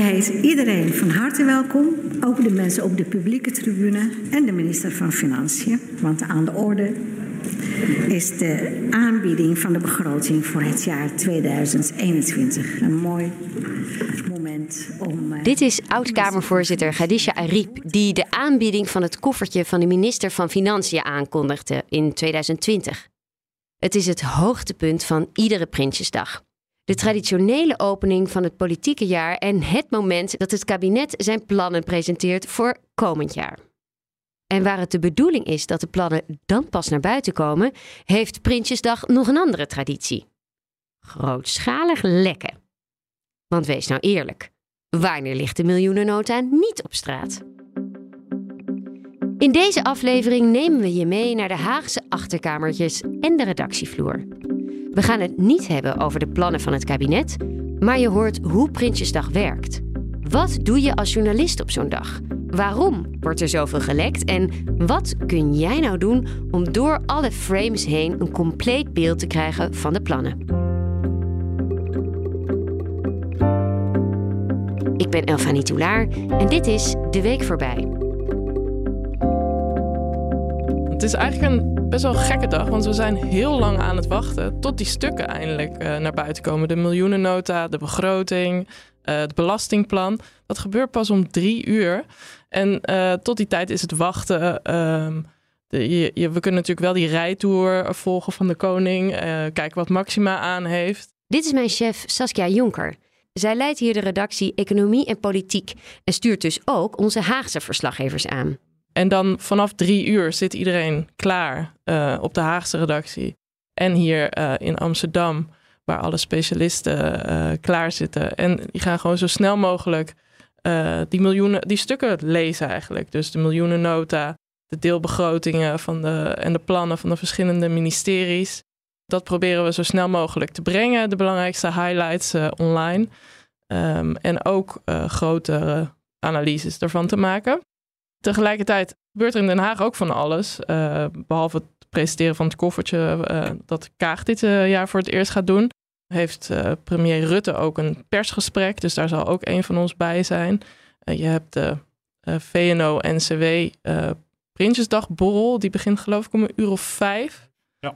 heet iedereen van harte welkom, ook de mensen op de publieke tribune en de minister van Financiën. Want aan de orde is de aanbieding van de begroting voor het jaar 2021. Een mooi moment om. Uh, Dit is oud-Kamervoorzitter Khadija Ariep, die de aanbieding van het koffertje van de minister van Financiën aankondigde in 2020. Het is het hoogtepunt van iedere Prinsjesdag. De traditionele opening van het politieke jaar en het moment dat het kabinet zijn plannen presenteert voor komend jaar. En waar het de bedoeling is dat de plannen dan pas naar buiten komen, heeft Prinsjesdag nog een andere traditie. Grootschalig lekken. Want wees nou eerlijk, wanneer ligt de miljoenennota niet op straat? In deze aflevering nemen we je mee naar de Haagse achterkamertjes en de redactievloer. We gaan het niet hebben over de plannen van het kabinet, maar je hoort hoe Prinsjesdag werkt. Wat doe je als journalist op zo'n dag? Waarom wordt er zoveel gelekt? En wat kun jij nou doen om door alle frames heen een compleet beeld te krijgen van de plannen? Ik ben Elfanie Toulaar en dit is De Week Voorbij. Het is eigenlijk een best wel gekke dag, want we zijn heel lang aan het wachten tot die stukken eindelijk uh, naar buiten komen. De miljoenennota, de begroting, uh, het belastingplan. Dat gebeurt pas om drie uur. En uh, tot die tijd is het wachten. Ehm, we kunnen natuurlijk wel die rijtour volgen van de koning. kijken wat Maxima aan heeft. Dit is mijn chef Saskia Jonker. Zij leidt hier de redactie Economie en Politiek en stuurt dus ook onze Haagse verslaggevers aan. En dan vanaf drie uur zit iedereen klaar uh, op de Haagse redactie. En hier uh, in Amsterdam, waar alle specialisten uh, klaar zitten. En die gaan gewoon zo snel mogelijk die miljoenen, die stukken lezen eigenlijk. Dus de miljoenennota, de deelbegrotingen van de, en de plannen van de verschillende ministeries. Dat proberen we zo snel mogelijk te brengen, de belangrijkste highlights online. Um, en ook grotere analyses ervan te maken. Tegelijkertijd gebeurt er in Den Haag ook van alles. Uh, behalve het presenteren van het koffertje uh, dat Kaag dit uh, jaar voor het eerst gaat doen. Heeft premier Rutte ook een persgesprek. Dus daar zal ook een van ons bij zijn. je hebt de VNO-NCW Prinsjesdagborrel. Die begint geloof ik om een uur of vijf. Ja.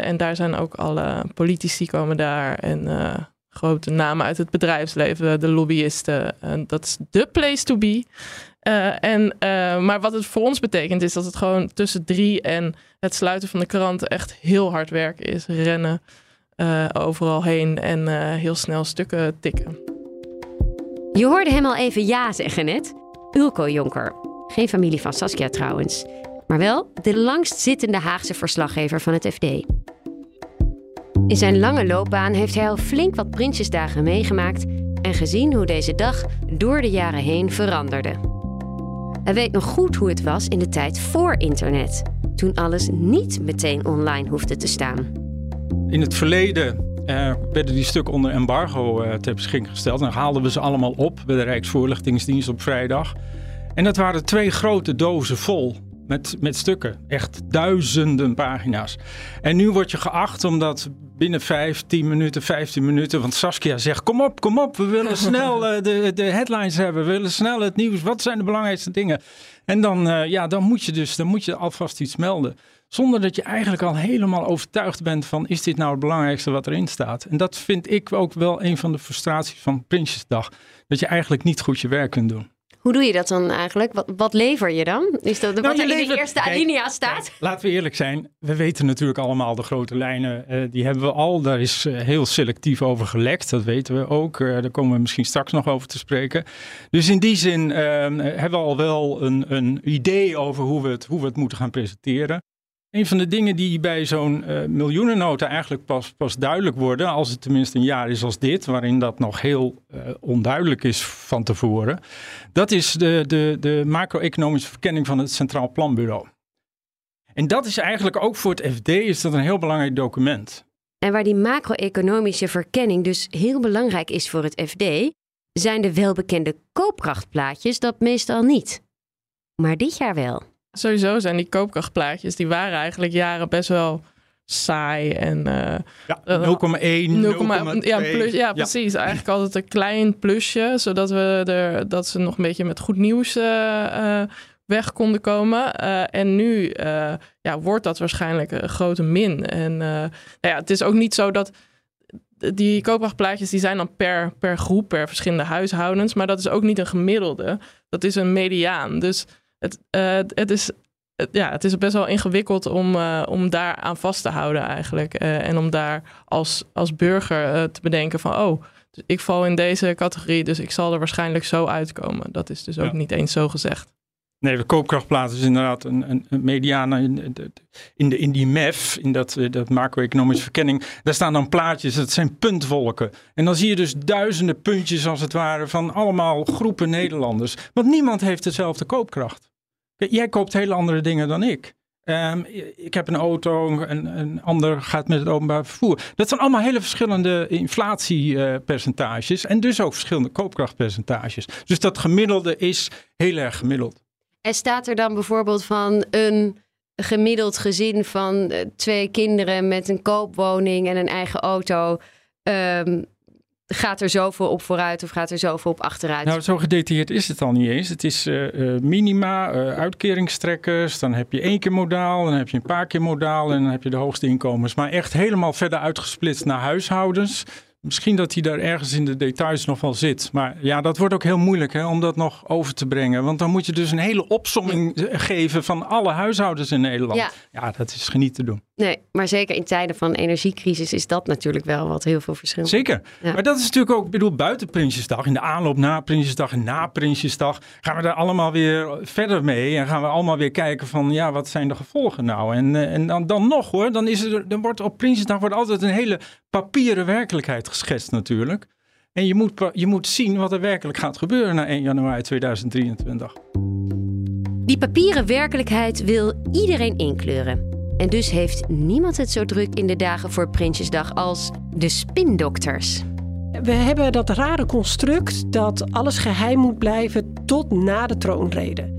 en daar zijn ook alle politici komen daar. En grote namen uit het bedrijfsleven. De lobbyisten. dat is de place to be. Uh, en, uh, maar wat het voor ons betekent is dat het gewoon tussen drie en het sluiten van de krant echt heel hard werken is. Rennen uh, overal heen en heel snel stukken tikken. Je hoorde hem al even ja zeggen net. Ulko Jonker. Geen familie van Saskia trouwens. Maar wel de langstzittende Haagse verslaggever van het FD. In zijn lange loopbaan heeft hij al flink wat Prinsjesdagen meegemaakt en gezien hoe deze dag door de jaren heen veranderde. Hij weet nog goed hoe het was in de tijd voor internet, toen alles niet meteen online hoefde te staan. In het verleden uh, werden die stukken onder embargo uh, ter beschikking gesteld. En dan haalden we ze allemaal op bij de Rijksvoorlichtingsdienst op vrijdag. En dat waren twee grote dozen vol met, met stukken. Echt duizenden pagina's. En nu word je geacht omdat binnen 5, 10 minuten, 15 minuten. Want Saskia zegt: Kom op, kom op, we willen snel uh, de, de headlines hebben. We willen snel het nieuws. Wat zijn de belangrijkste dingen? En dan, uh, ja, dan moet je dus dan moet je alvast iets melden. Zonder dat je eigenlijk al helemaal overtuigd bent van: is dit nou het belangrijkste wat erin staat? En dat vind ik ook wel een van de frustraties van Prinsjesdag. Dat je eigenlijk niet goed je werk kunt doen. Hoe doe je dat dan eigenlijk? Wat, wat lever je dan? Is dat nou, wat er levert, in de eerste kijk, alinea staat? Kijk, laten we eerlijk zijn. We weten natuurlijk allemaal de grote lijnen. Uh, die hebben we al. Daar is uh, heel selectief over gelekt. Dat weten we ook. Uh, daar komen we misschien straks nog over te spreken. Dus in die zin hebben we al wel een, een idee over hoe we, het, hoe we het moeten gaan presenteren. Een van de dingen die bij zo'n uh, miljoenennota eigenlijk pas, pas duidelijk worden, als het tenminste een jaar is als dit, waarin dat nog heel uh, onduidelijk is van tevoren, dat is de, de, de macro-economische verkenning van het Centraal Planbureau. En dat is eigenlijk ook voor het FD is dat een heel belangrijk document. En waar die macro-economische verkenning dus heel belangrijk is voor het FD, zijn de welbekende koopkrachtplaatjes dat meestal niet. Maar dit jaar wel. Sowieso zijn die koopkrachtplaatjes, die waren eigenlijk jaren best wel saai en uh, ja, 0,1, 0,2. Ja, plus, ja, precies. Eigenlijk altijd een klein plusje, zodat we er dat ze nog een beetje met goed nieuws uh, weg konden komen. en nu ja, wordt dat waarschijnlijk een grote min. En nou ja, het is ook niet zo dat die koopkrachtplaatjes die zijn dan per, per groep, per verschillende huishoudens. Maar dat is ook niet een gemiddelde. Dat is een mediaan. Dus het, uh, het, is, ja, het is best wel ingewikkeld om, uh, om daar aan vast te houden eigenlijk. Uh, en om daar als, als burger te bedenken van... oh, dus ik val in deze categorie, dus ik zal er waarschijnlijk zo uitkomen. Dat is dus ook niet eens zo gezegd. Nee, de koopkrachtplaat is inderdaad een, een, in, in, de, in die MEF, in dat, eh, dat macro-economische verkenning. Daar staan dan plaatjes, dat zijn puntwolken. En dan zie je dus duizenden puntjes als het ware van allemaal groepen Nederlanders. Want niemand heeft dezelfde koopkracht. Jij koopt hele andere dingen dan ik. Um, ik heb een auto, een, een, ander gaat met het openbaar vervoer. Dat zijn allemaal hele verschillende inflatiepercentages en dus ook verschillende koopkrachtpercentages. Dus dat gemiddelde is heel erg gemiddeld. En staat er dan bijvoorbeeld van een gemiddeld gezin van eh, twee kinderen met een koopwoning en een eigen auto. Um, gaat er zoveel op vooruit of gaat er zoveel op achteruit? Nou, zo gedetailleerd is het al niet eens. Het is uh, minima, uh, uitkeringstrekkers, dan heb je één keer modaal, dan heb je een paar keer modaal en dan heb je de hoogste inkomens. Maar echt helemaal verder uitgesplitst naar huishoudens. Misschien dat hij daar ergens in de details nog wel zit. Maar ja, dat wordt ook heel moeilijk hè, om dat nog over te brengen. Want dan moet je dus een hele opsomming geven van alle huishoudens in Nederland. Ja, ja dat is geniet te doen. Nee, maar zeker in tijden van energiecrisis is dat natuurlijk wel wat heel veel verschil. Zeker. Maar dat is natuurlijk ook, ik bedoel, buiten Prinsjesdag, in de aanloop na Prinsjesdag en na Prinsjesdag, gaan we daar allemaal weer verder mee. En gaan we allemaal weer kijken van, ja, wat zijn de gevolgen nou? En, eh, en dan, dan nog hoor, dan, is er, dan wordt op Prinsjesdag wordt altijd een hele papieren werkelijkheid geschetst natuurlijk. En je moet, je moet zien wat er werkelijk gaat gebeuren na 1 januari 2023. Die papieren werkelijkheid wil iedereen inkleuren. En dus heeft niemand het zo druk in de dagen voor Prinsjesdag als de spindokters. We hebben dat rare construct dat alles geheim moet blijven tot na de troonrede.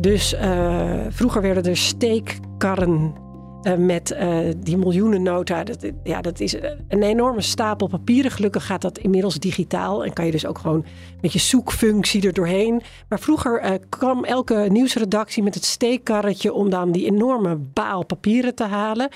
Dus uh, vroeger werden er steekkarren uh, met uh, die miljoenennota. Dat, ja, dat is een enorme stapel papieren. Gelukkig gaat dat inmiddels digitaal en kan je dus ook gewoon met je zoekfunctie er doorheen. Maar vroeger uh, kwam elke nieuwsredactie met het steekkarretje om dan die enorme baal papieren te halen.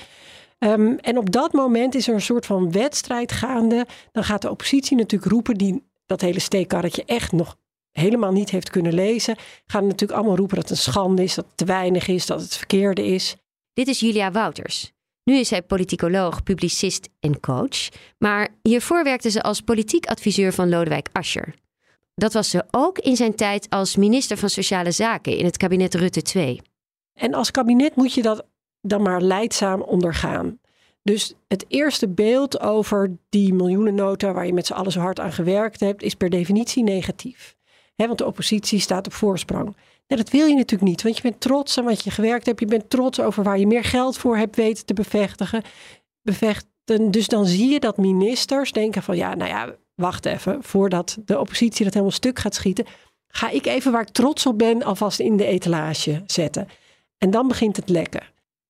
Um, en op dat moment is er een soort van wedstrijd gaande. Dan gaat de oppositie natuurlijk roepen, die dat hele steekkarretje echt nog helemaal niet heeft kunnen lezen. Gaan natuurlijk allemaal roepen dat het een schande is, dat het te weinig is, dat het verkeerde is. Dit is Julia Wouters. Nu is zij politicoloog, publicist en coach. Maar hiervoor werkte ze als politiek adviseur van Lodewijk Asscher. Dat was ze ook in zijn tijd als minister van Sociale Zaken in het kabinet Rutte 2. En als kabinet moet je dat dan maar leidzaam ondergaan. Dus het eerste beeld over die miljoenennota waar je met z'n allen zo hard aan gewerkt hebt, is per definitie negatief. want de oppositie staat op voorsprong. Nee, dat wil je natuurlijk niet, want je bent trots aan wat je gewerkt hebt. Je bent trots over waar je meer geld voor hebt weten te bevestigen. Bevechten. Dus dan zie je dat ministers denken van ja, nou ja, wacht even. Voordat de oppositie dat helemaal stuk gaat schieten, ga ik even waar ik trots op ben alvast in de etalage zetten. En dan begint het lekken.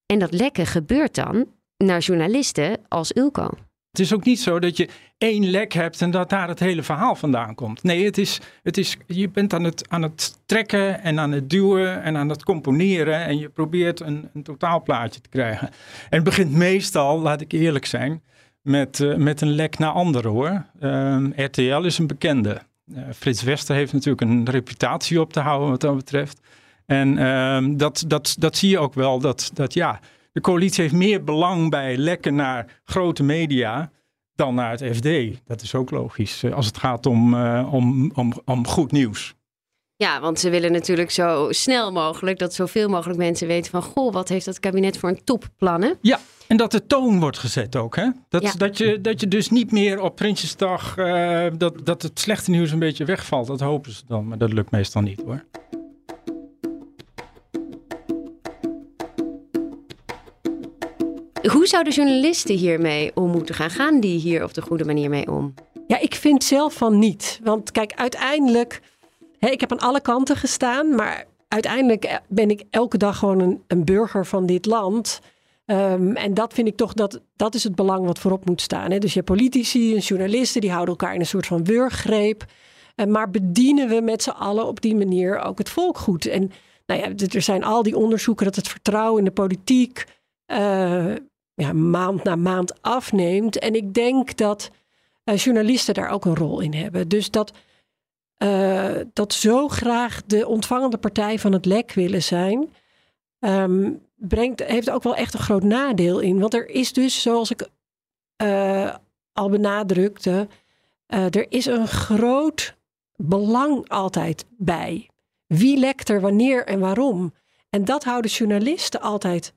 En dat lekken gebeurt dan naar journalisten als Ulko. Het is ook niet zo dat je één lek hebt en dat daar het hele verhaal vandaan komt. Nee, het is, het is, je bent aan het, aan het trekken en aan het duwen en aan het componeren en je probeert een, een totaalplaatje te krijgen. En het begint meestal, laat ik eerlijk zijn, met, uh, met een lek naar anderen hoor. Ehm, RTL is een bekende. Uh, Frits Wester heeft natuurlijk een reputatie op te houden wat dat betreft. En uh, dat, dat, dat zie je ook wel, dat, dat ja, de coalitie heeft meer belang bij lekken naar grote media dan naar het FD. Dat is ook logisch eh, als het gaat om, uh, om, om, om goed nieuws. Ja, want ze willen natuurlijk zo snel mogelijk dat zoveel mogelijk mensen weten van goh, wat heeft dat kabinet voor een topplannen? Ja, en dat de toon wordt gezet ook. Hè? Dat, ja. dat, je, dat je dus niet meer op Prinsjesdag uh, dat, dat het slechte nieuws een beetje wegvalt. Dat hopen ze dan, maar dat lukt meestal niet hoor. Hoe zouden journalisten hiermee om moeten gaan? Gaan die hier op de goede manier mee om? Ja, ik vind zelf van niet. Want kijk, uiteindelijk, hè, ik heb aan alle kanten gestaan, maar uiteindelijk ben ik elke dag gewoon een, een burger van dit land. Ehm, en dat vind ik toch, dat, dat is het belang wat voorop moet staan. Hè? Dus je hebt politici en journalisten, die houden elkaar in een soort van wurggreep. Uh, maar bedienen we met z'n allen op die manier ook het volk goed? En nou ja, er zijn al die onderzoeken dat het vertrouwen in de politiek uh, ja, maand na maand afneemt. En ik denk dat uh, journalisten daar ook een rol in hebben. Dus dat, dat zo graag de ontvangende partij van het lek willen zijn. Um, brengt, heeft ook wel echt een groot nadeel in. Want er is dus, zoals ik uh, al benadrukte, er is een groot belang altijd bij. Wie lekt er wanneer en waarom? En dat houden journalisten altijd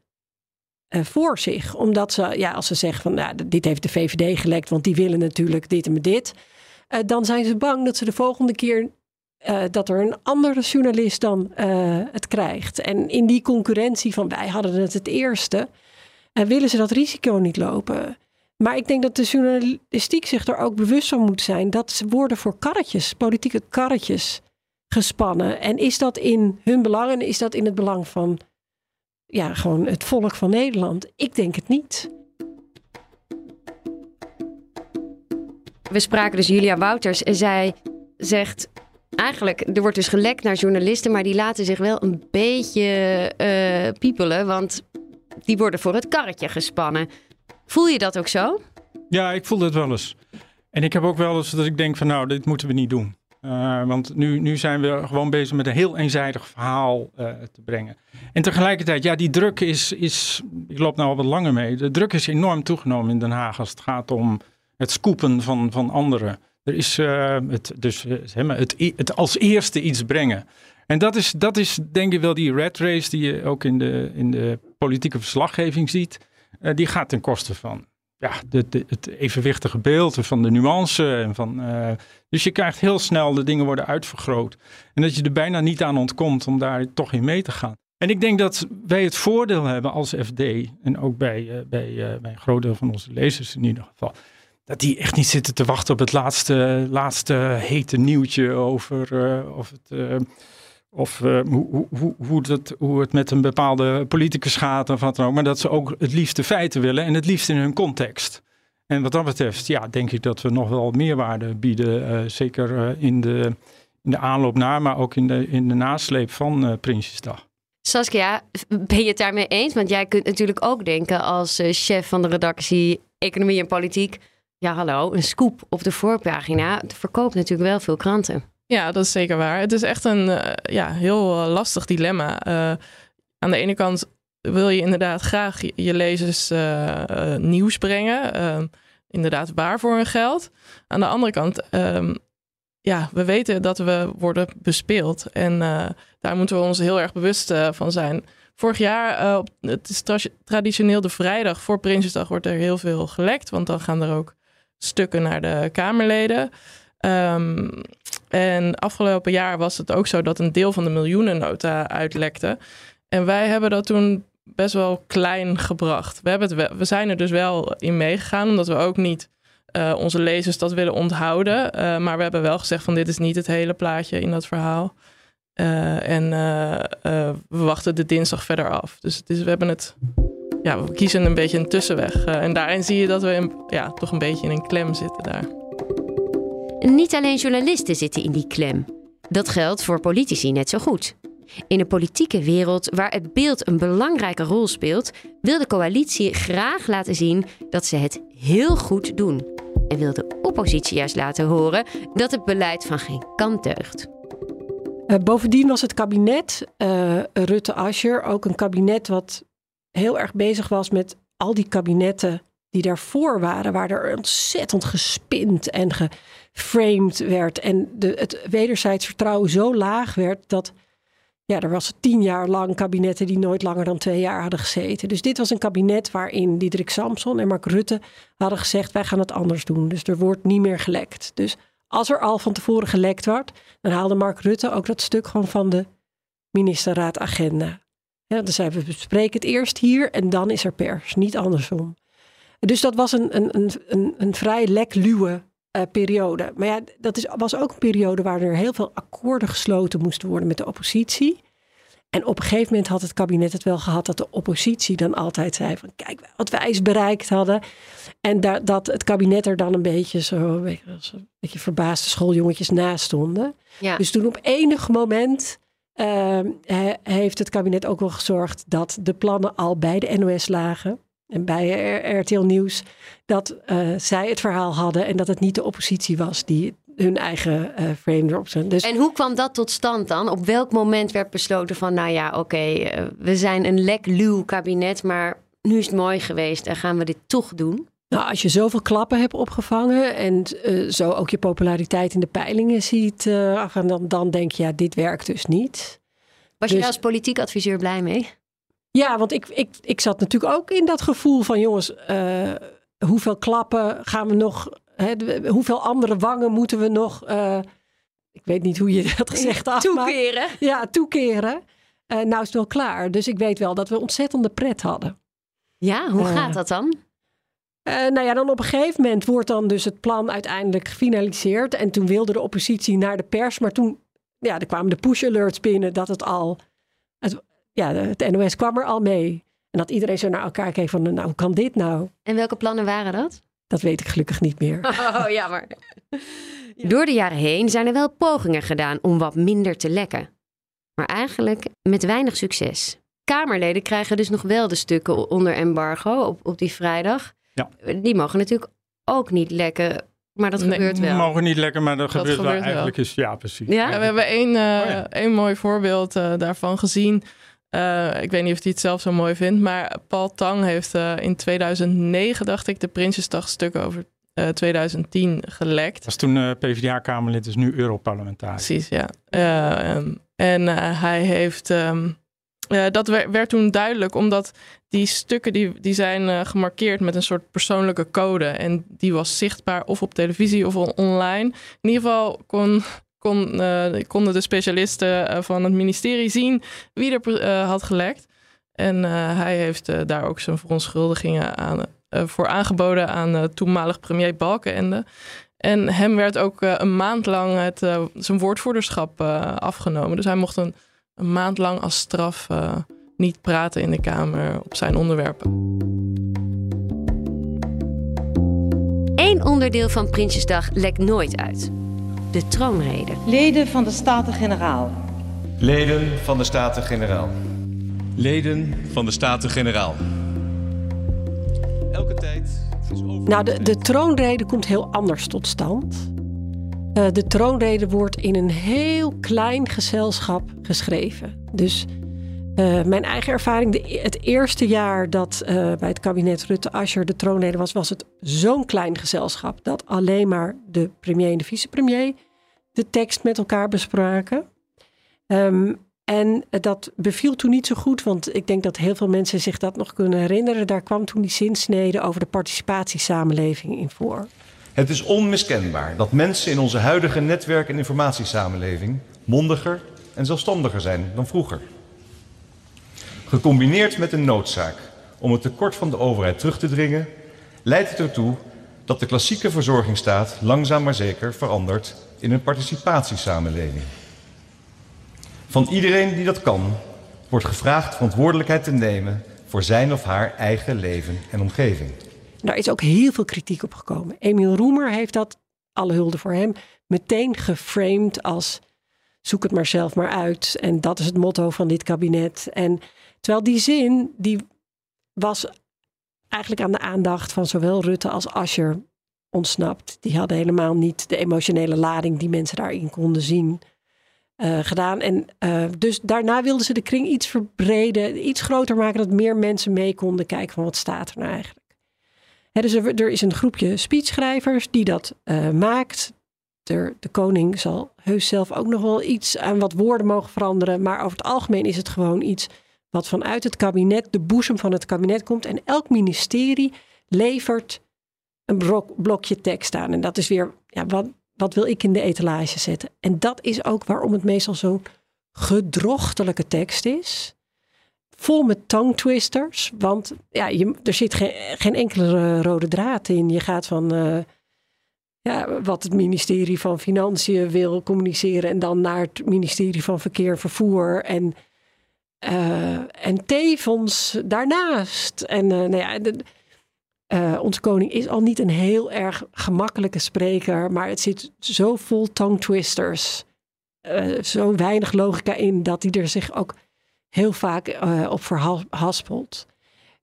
voor zich. Omdat ze, ja, als ze zeggen van, nou, dit heeft de VVD gelekt, want die willen natuurlijk dit en dit. dan zijn ze bang dat ze de volgende keer uh, dat er een andere journalist dan het krijgt. En in die concurrentie van wij hadden het het eerste, willen ze dat risico niet lopen. Maar ik denk dat de journalistiek zich er ook bewust van moet zijn dat ze worden voor karretjes, politieke karretjes gespannen. En is dat in hun belang en is dat in het belang van ja, gewoon het volk van Nederland? Ik denk het niet. We spraken dus Julia Wouters en zij zegt eigenlijk, er wordt dus gelekt naar journalisten, maar die laten zich wel een beetje uh, piepelen, want die worden voor het karretje gespannen. Voel je dat ook zo? Ja, ik voel dat wel eens. En ik heb ook wel eens dat ik denk van nou, dit moeten we niet doen. Uh, want nu, nu zijn we gewoon bezig met een heel eenzijdig verhaal uh, te brengen. En tegelijkertijd, ja, die druk is, is, ik loop nou al wat langer mee, de druk is enorm toegenomen in Den Haag als het gaat om het scoopen van, van anderen. Er is uh, het, dus, het, het als eerste iets brengen. En dat is, dat is denk ik wel die red race die je ook in de, in de politieke verslaggeving ziet. Die gaat ten koste van ja, het evenwichtige beeld van de nuance. En van, dus je krijgt heel snel de dingen worden uitvergroot. En dat je er bijna niet aan ontkomt om daar toch in mee te gaan. En ik denk dat wij het voordeel hebben als FD, en ook bij, bij, bij een groot deel van onze lezers in ieder geval, dat die echt niet zitten te wachten op het laatste, laatste hete nieuwtje over uh, of het. Of uh, hoe, hoe, hoe, hoe het met een bepaalde politicus gaat of wat dan ook. Maar dat ze ook het liefst de feiten willen en het liefst in hun context. En wat dat betreft, ja, denk ik dat we nog wel meerwaarde bieden. zeker in, de, in de aanloop naar, maar ook in de, in de nasleep van Prinsjesdag. Saskia, ben je het daarmee eens? Want jij kunt natuurlijk ook denken als chef van de redactie Economie en Politiek ja, hallo, een scoop op de voorpagina het verkoopt natuurlijk wel veel kranten. Ja, dat is zeker waar. Het is echt een uh, ja, heel uh, lastig dilemma. Uh, aan de ene kant wil je inderdaad graag je, lezers nieuws brengen. Ehm, inderdaad waar voor hun geld. Aan de andere kant, ehm, ja, we weten dat we worden bespeeld. En daar moeten we ons heel erg bewust van zijn. Vorig jaar, het is tra traditioneel de vrijdag voor Prinsjesdag, wordt er heel veel gelekt. Want dan gaan er ook stukken naar de Kamerleden. Um, en afgelopen jaar was het ook zo dat een deel van de miljoenennota uitlekte. En wij hebben dat toen best wel klein gebracht. We, hebben het we zijn er dus wel in meegegaan, omdat we ook niet uh, onze lezers dat willen onthouden. Uh, maar we hebben wel gezegd van dit is niet het hele plaatje in dat verhaal. Uh, en we wachten de dinsdag verder af. Dus het is, we hebben het ja, we kiezen een beetje een tussenweg. En daarin zie je dat we in, ja, toch een beetje in een klem zitten daar. Niet alleen journalisten zitten in die klem. Dat geldt voor politici net zo goed. In een politieke wereld waar het beeld een belangrijke rol speelt, wil de coalitie graag laten zien dat ze het heel goed doen. En wil de oppositie juist laten horen dat het beleid van geen kant deugt. Uh, bovendien was het kabinet uh, Rutte-Ascher ook een kabinet wat heel erg bezig was met al die kabinetten die daarvoor waren, waar er ontzettend gespind en geframed werd. En de, het wederzijds vertrouwen zo laag werd dat. Ja, er was tien jaar lang kabinetten die nooit langer dan twee jaar hadden gezeten. Dus dit was een kabinet waarin Diederik Samson en Mark Rutte hadden gezegd: wij gaan het anders doen. Dus er wordt niet meer gelekt. Dus als er al van tevoren gelekt wordt, dan haalde Mark Rutte ook dat stuk gewoon van de ministerraadagenda. Ja, dan zeiden we, bespreken het eerst hier en dan is er pers, niet andersom. Dus dat was een, een, een, een vrij lekluwe uh, periode. Maar ja, dat is, was ook een periode waar er heel veel akkoorden gesloten moesten worden met de oppositie. En op een gegeven moment had het kabinet het wel gehad dat de oppositie dan altijd zei van kijk wat wij eens bereikt hadden. En da dat het kabinet er dan een beetje zo een beetje verbaasde schooljongetjes naast stonden. Ja. Dus toen op enig moment uh, heeft het kabinet ook wel gezorgd dat de plannen al bij de NOS lagen. En bij RTL Nieuws dat uh, zij het verhaal hadden en dat het niet de oppositie was die hun eigen uh, frame erop zijn. Dus... En hoe kwam dat tot stand dan? Op welk moment werd besloten van, nou ja, oké, okay, uh, we zijn een lek luw kabinet, maar nu is het mooi geweest en gaan we dit toch doen? Nou, als je zoveel klappen hebt opgevangen en uh, zo ook je populariteit in de peilingen ziet afgaan, dan, dan denk je, ja, dit werkt dus niet. Was dus... je daar als politiek adviseur blij mee? Ja, want ik, ik, ik zat natuurlijk ook in dat gevoel van, jongens, hoeveel klappen gaan we nog He, hoeveel andere wangen moeten we nog, uh, ik weet niet hoe je dat gezegd had. Toekeren. Ja, toekeren. Uh, nou is het wel klaar. Dus ik weet wel dat we ontzettende pret hadden. Ja, hoe gaat dat dan? nou ja, dan op een gegeven moment wordt dan dus het plan uiteindelijk gefinaliseerd. En toen wilde de oppositie naar de pers. Maar toen ja, er kwamen de push alerts binnen dat het al... Het, ja, het NOS kwam er al mee. En dat iedereen zo naar elkaar keek van, nou, hoe kan dit nou? En welke plannen waren dat? Dat weet ik gelukkig niet meer. Oh, jammer. Door de jaren heen zijn er wel pogingen gedaan om wat minder te lekken. Maar eigenlijk met weinig succes. Kamerleden krijgen dus nog wel de stukken onder embargo op, op die vrijdag. Ja. Die mogen natuurlijk ook niet lekken. Maar dat nee, gebeurt wel. mogen niet lekker, maar dat, dat gebeurt, gebeurt wel. Eigenlijk is ja, precies. Ja? Ja, we hebben één, uh, Oh ja. één mooi voorbeeld uh, daarvan gezien. Uh, ik weet niet of hij het zelf zo mooi vindt, maar Paul Tang heeft uh, in 2009, dacht ik, de Prinsjesdag stukken over uh, 2010 gelekt. Dat was toen PvdA-Kamerlid, is nu Europarlementariër. Precies, ja. Um, en hij heeft. Um, dat werd, werd, toen duidelijk, omdat die stukken die, die zijn gemarkeerd met een soort persoonlijke code. En die was zichtbaar of op televisie of online. In ieder geval kon kon, uh, konden de specialisten uh, van het ministerie zien wie er uh, had gelekt. En hij heeft daar ook zijn verontschuldigingen aan, voor aangeboden aan toenmalig premier Balkenende. En hem werd ook een maand lang het, zijn woordvoerderschap afgenomen. Dus hij mocht een, een maand lang als straf niet praten in de Kamer op zijn onderwerpen. Eén onderdeel van Prinsjesdag lekt nooit uit de troonrede. Leden van de Staten-Generaal. Leden van de Staten-Generaal. Leden van de Staten-Generaal. Elke tijd. Is over... Nou, de, de troonrede komt heel anders tot stand. Uh, de troonrede wordt in een heel klein gezelschap geschreven. Dus uh, mijn eigen ervaring, de, het eerste jaar dat uh, bij het kabinet Rutte-Ascher de troonrede was, was het zo'n klein gezelschap dat alleen maar de premier en de vicepremier de tekst met elkaar bespraken. Um, en dat beviel toen niet zo goed, want ik denk dat heel veel mensen zich dat nog kunnen herinneren. Daar kwam toen die zinsnede over de participatiesamenleving in voor. Het is onmiskenbaar dat mensen in onze huidige netwerk- en informatiesamenleving mondiger en zelfstandiger zijn dan vroeger. Gecombineerd met een noodzaak om het tekort van de overheid terug te dringen, leidt het ertoe dat de klassieke verzorgingsstaat langzaam maar zeker verandert in een participatiesamenleving. Van iedereen die dat kan, wordt gevraagd verantwoordelijkheid te nemen voor zijn of haar eigen leven en omgeving. Daar is ook heel veel kritiek op gekomen. Emiel Roemer heeft dat, alle hulde voor hem, meteen geframed als zoek het maar zelf maar uit. En dat is het motto van dit kabinet. En terwijl die zin, die was eigenlijk aan de aandacht van zowel Rutte als Ascher ontsnapt. Die hadden helemaal niet de emotionele lading die mensen daarin konden zien uh, gedaan. En uh, dus daarna wilden ze de kring iets verbreden, iets groter maken, dat meer mensen mee konden kijken van wat staat er nou eigenlijk. Dus er, er, is een groepje speechschrijvers die dat uh, maakt. De, de koning zal heus zelf ook nog wel iets aan wat woorden mogen veranderen. Maar over het algemeen is het gewoon iets wat vanuit het kabinet, de boezem van het kabinet komt. En elk ministerie levert een blok, blokje tekst aan. En dat is weer, ja, wat, wat wil ik in de etalage zetten? En dat is ook waarom het meestal zo'n gedrochtelijke tekst is. Vol met tongue twisters. Want ja, je, er zit geen, geen enkele rode draad in. Je gaat van uh, wat het ministerie van Financiën wil communiceren. En dan naar het ministerie van Verkeer en Vervoer. En en tevens daarnaast. En nou ja, de, onze koning is al niet een heel erg gemakkelijke spreker, maar het zit zo vol tongue twisters. zo weinig logica in dat hij er zich ook heel vaak op verhaspelt.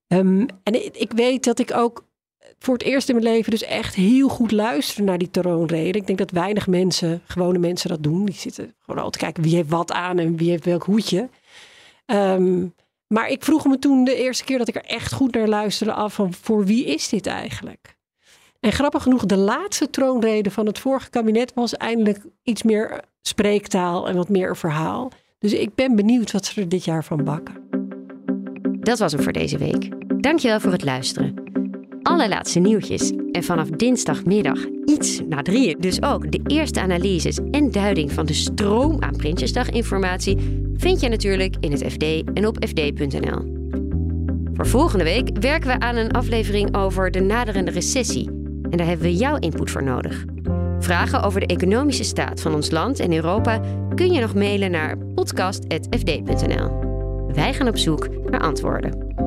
Um, en ik weet dat ik ook voor het eerst in mijn leven dus echt heel goed luisteren naar die troonrede. Ik denk dat weinig mensen, gewone mensen, dat doen. Die zitten gewoon al te kijken wie heeft wat aan en wie heeft welk hoedje. Um, maar ik vroeg me toen de eerste keer dat ik er echt goed naar luisterde af van voor wie is dit eigenlijk? En grappig genoeg, de laatste troonrede van het vorige kabinet was eindelijk iets meer spreektaal en wat meer verhaal. Dus ik ben benieuwd wat ze er dit jaar van bakken. Dat was hem voor deze week. Dankjewel voor het luisteren allerlaatste nieuwtjes. En vanaf dinsdagmiddag iets na drieën dus ook de eerste analyses en duiding van de stroom aan Prinsjesdag-informatie vind je natuurlijk in het FD en op fd.nl. Voor volgende week werken we aan een aflevering over de naderende recessie. En daar hebben we jouw input voor nodig. Vragen over de economische staat van ons land en Europa kun je nog mailen naar podcast.fd.nl. Wij gaan op zoek naar antwoorden.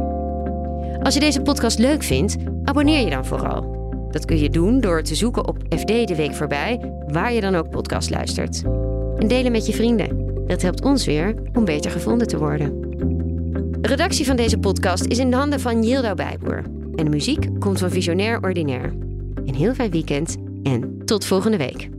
Als je deze podcast leuk vindt, abonneer je dan vooral. Dat kun je doen door te zoeken op FD de Week voorbij, waar je dan ook podcast luistert. En delen met je vrienden. Dat helpt ons weer om beter gevonden te worden. De redactie van deze podcast is in de handen van Yildo Bijboer. En de muziek komt van Visionair Ordinaire. Een heel fijn weekend en tot volgende week.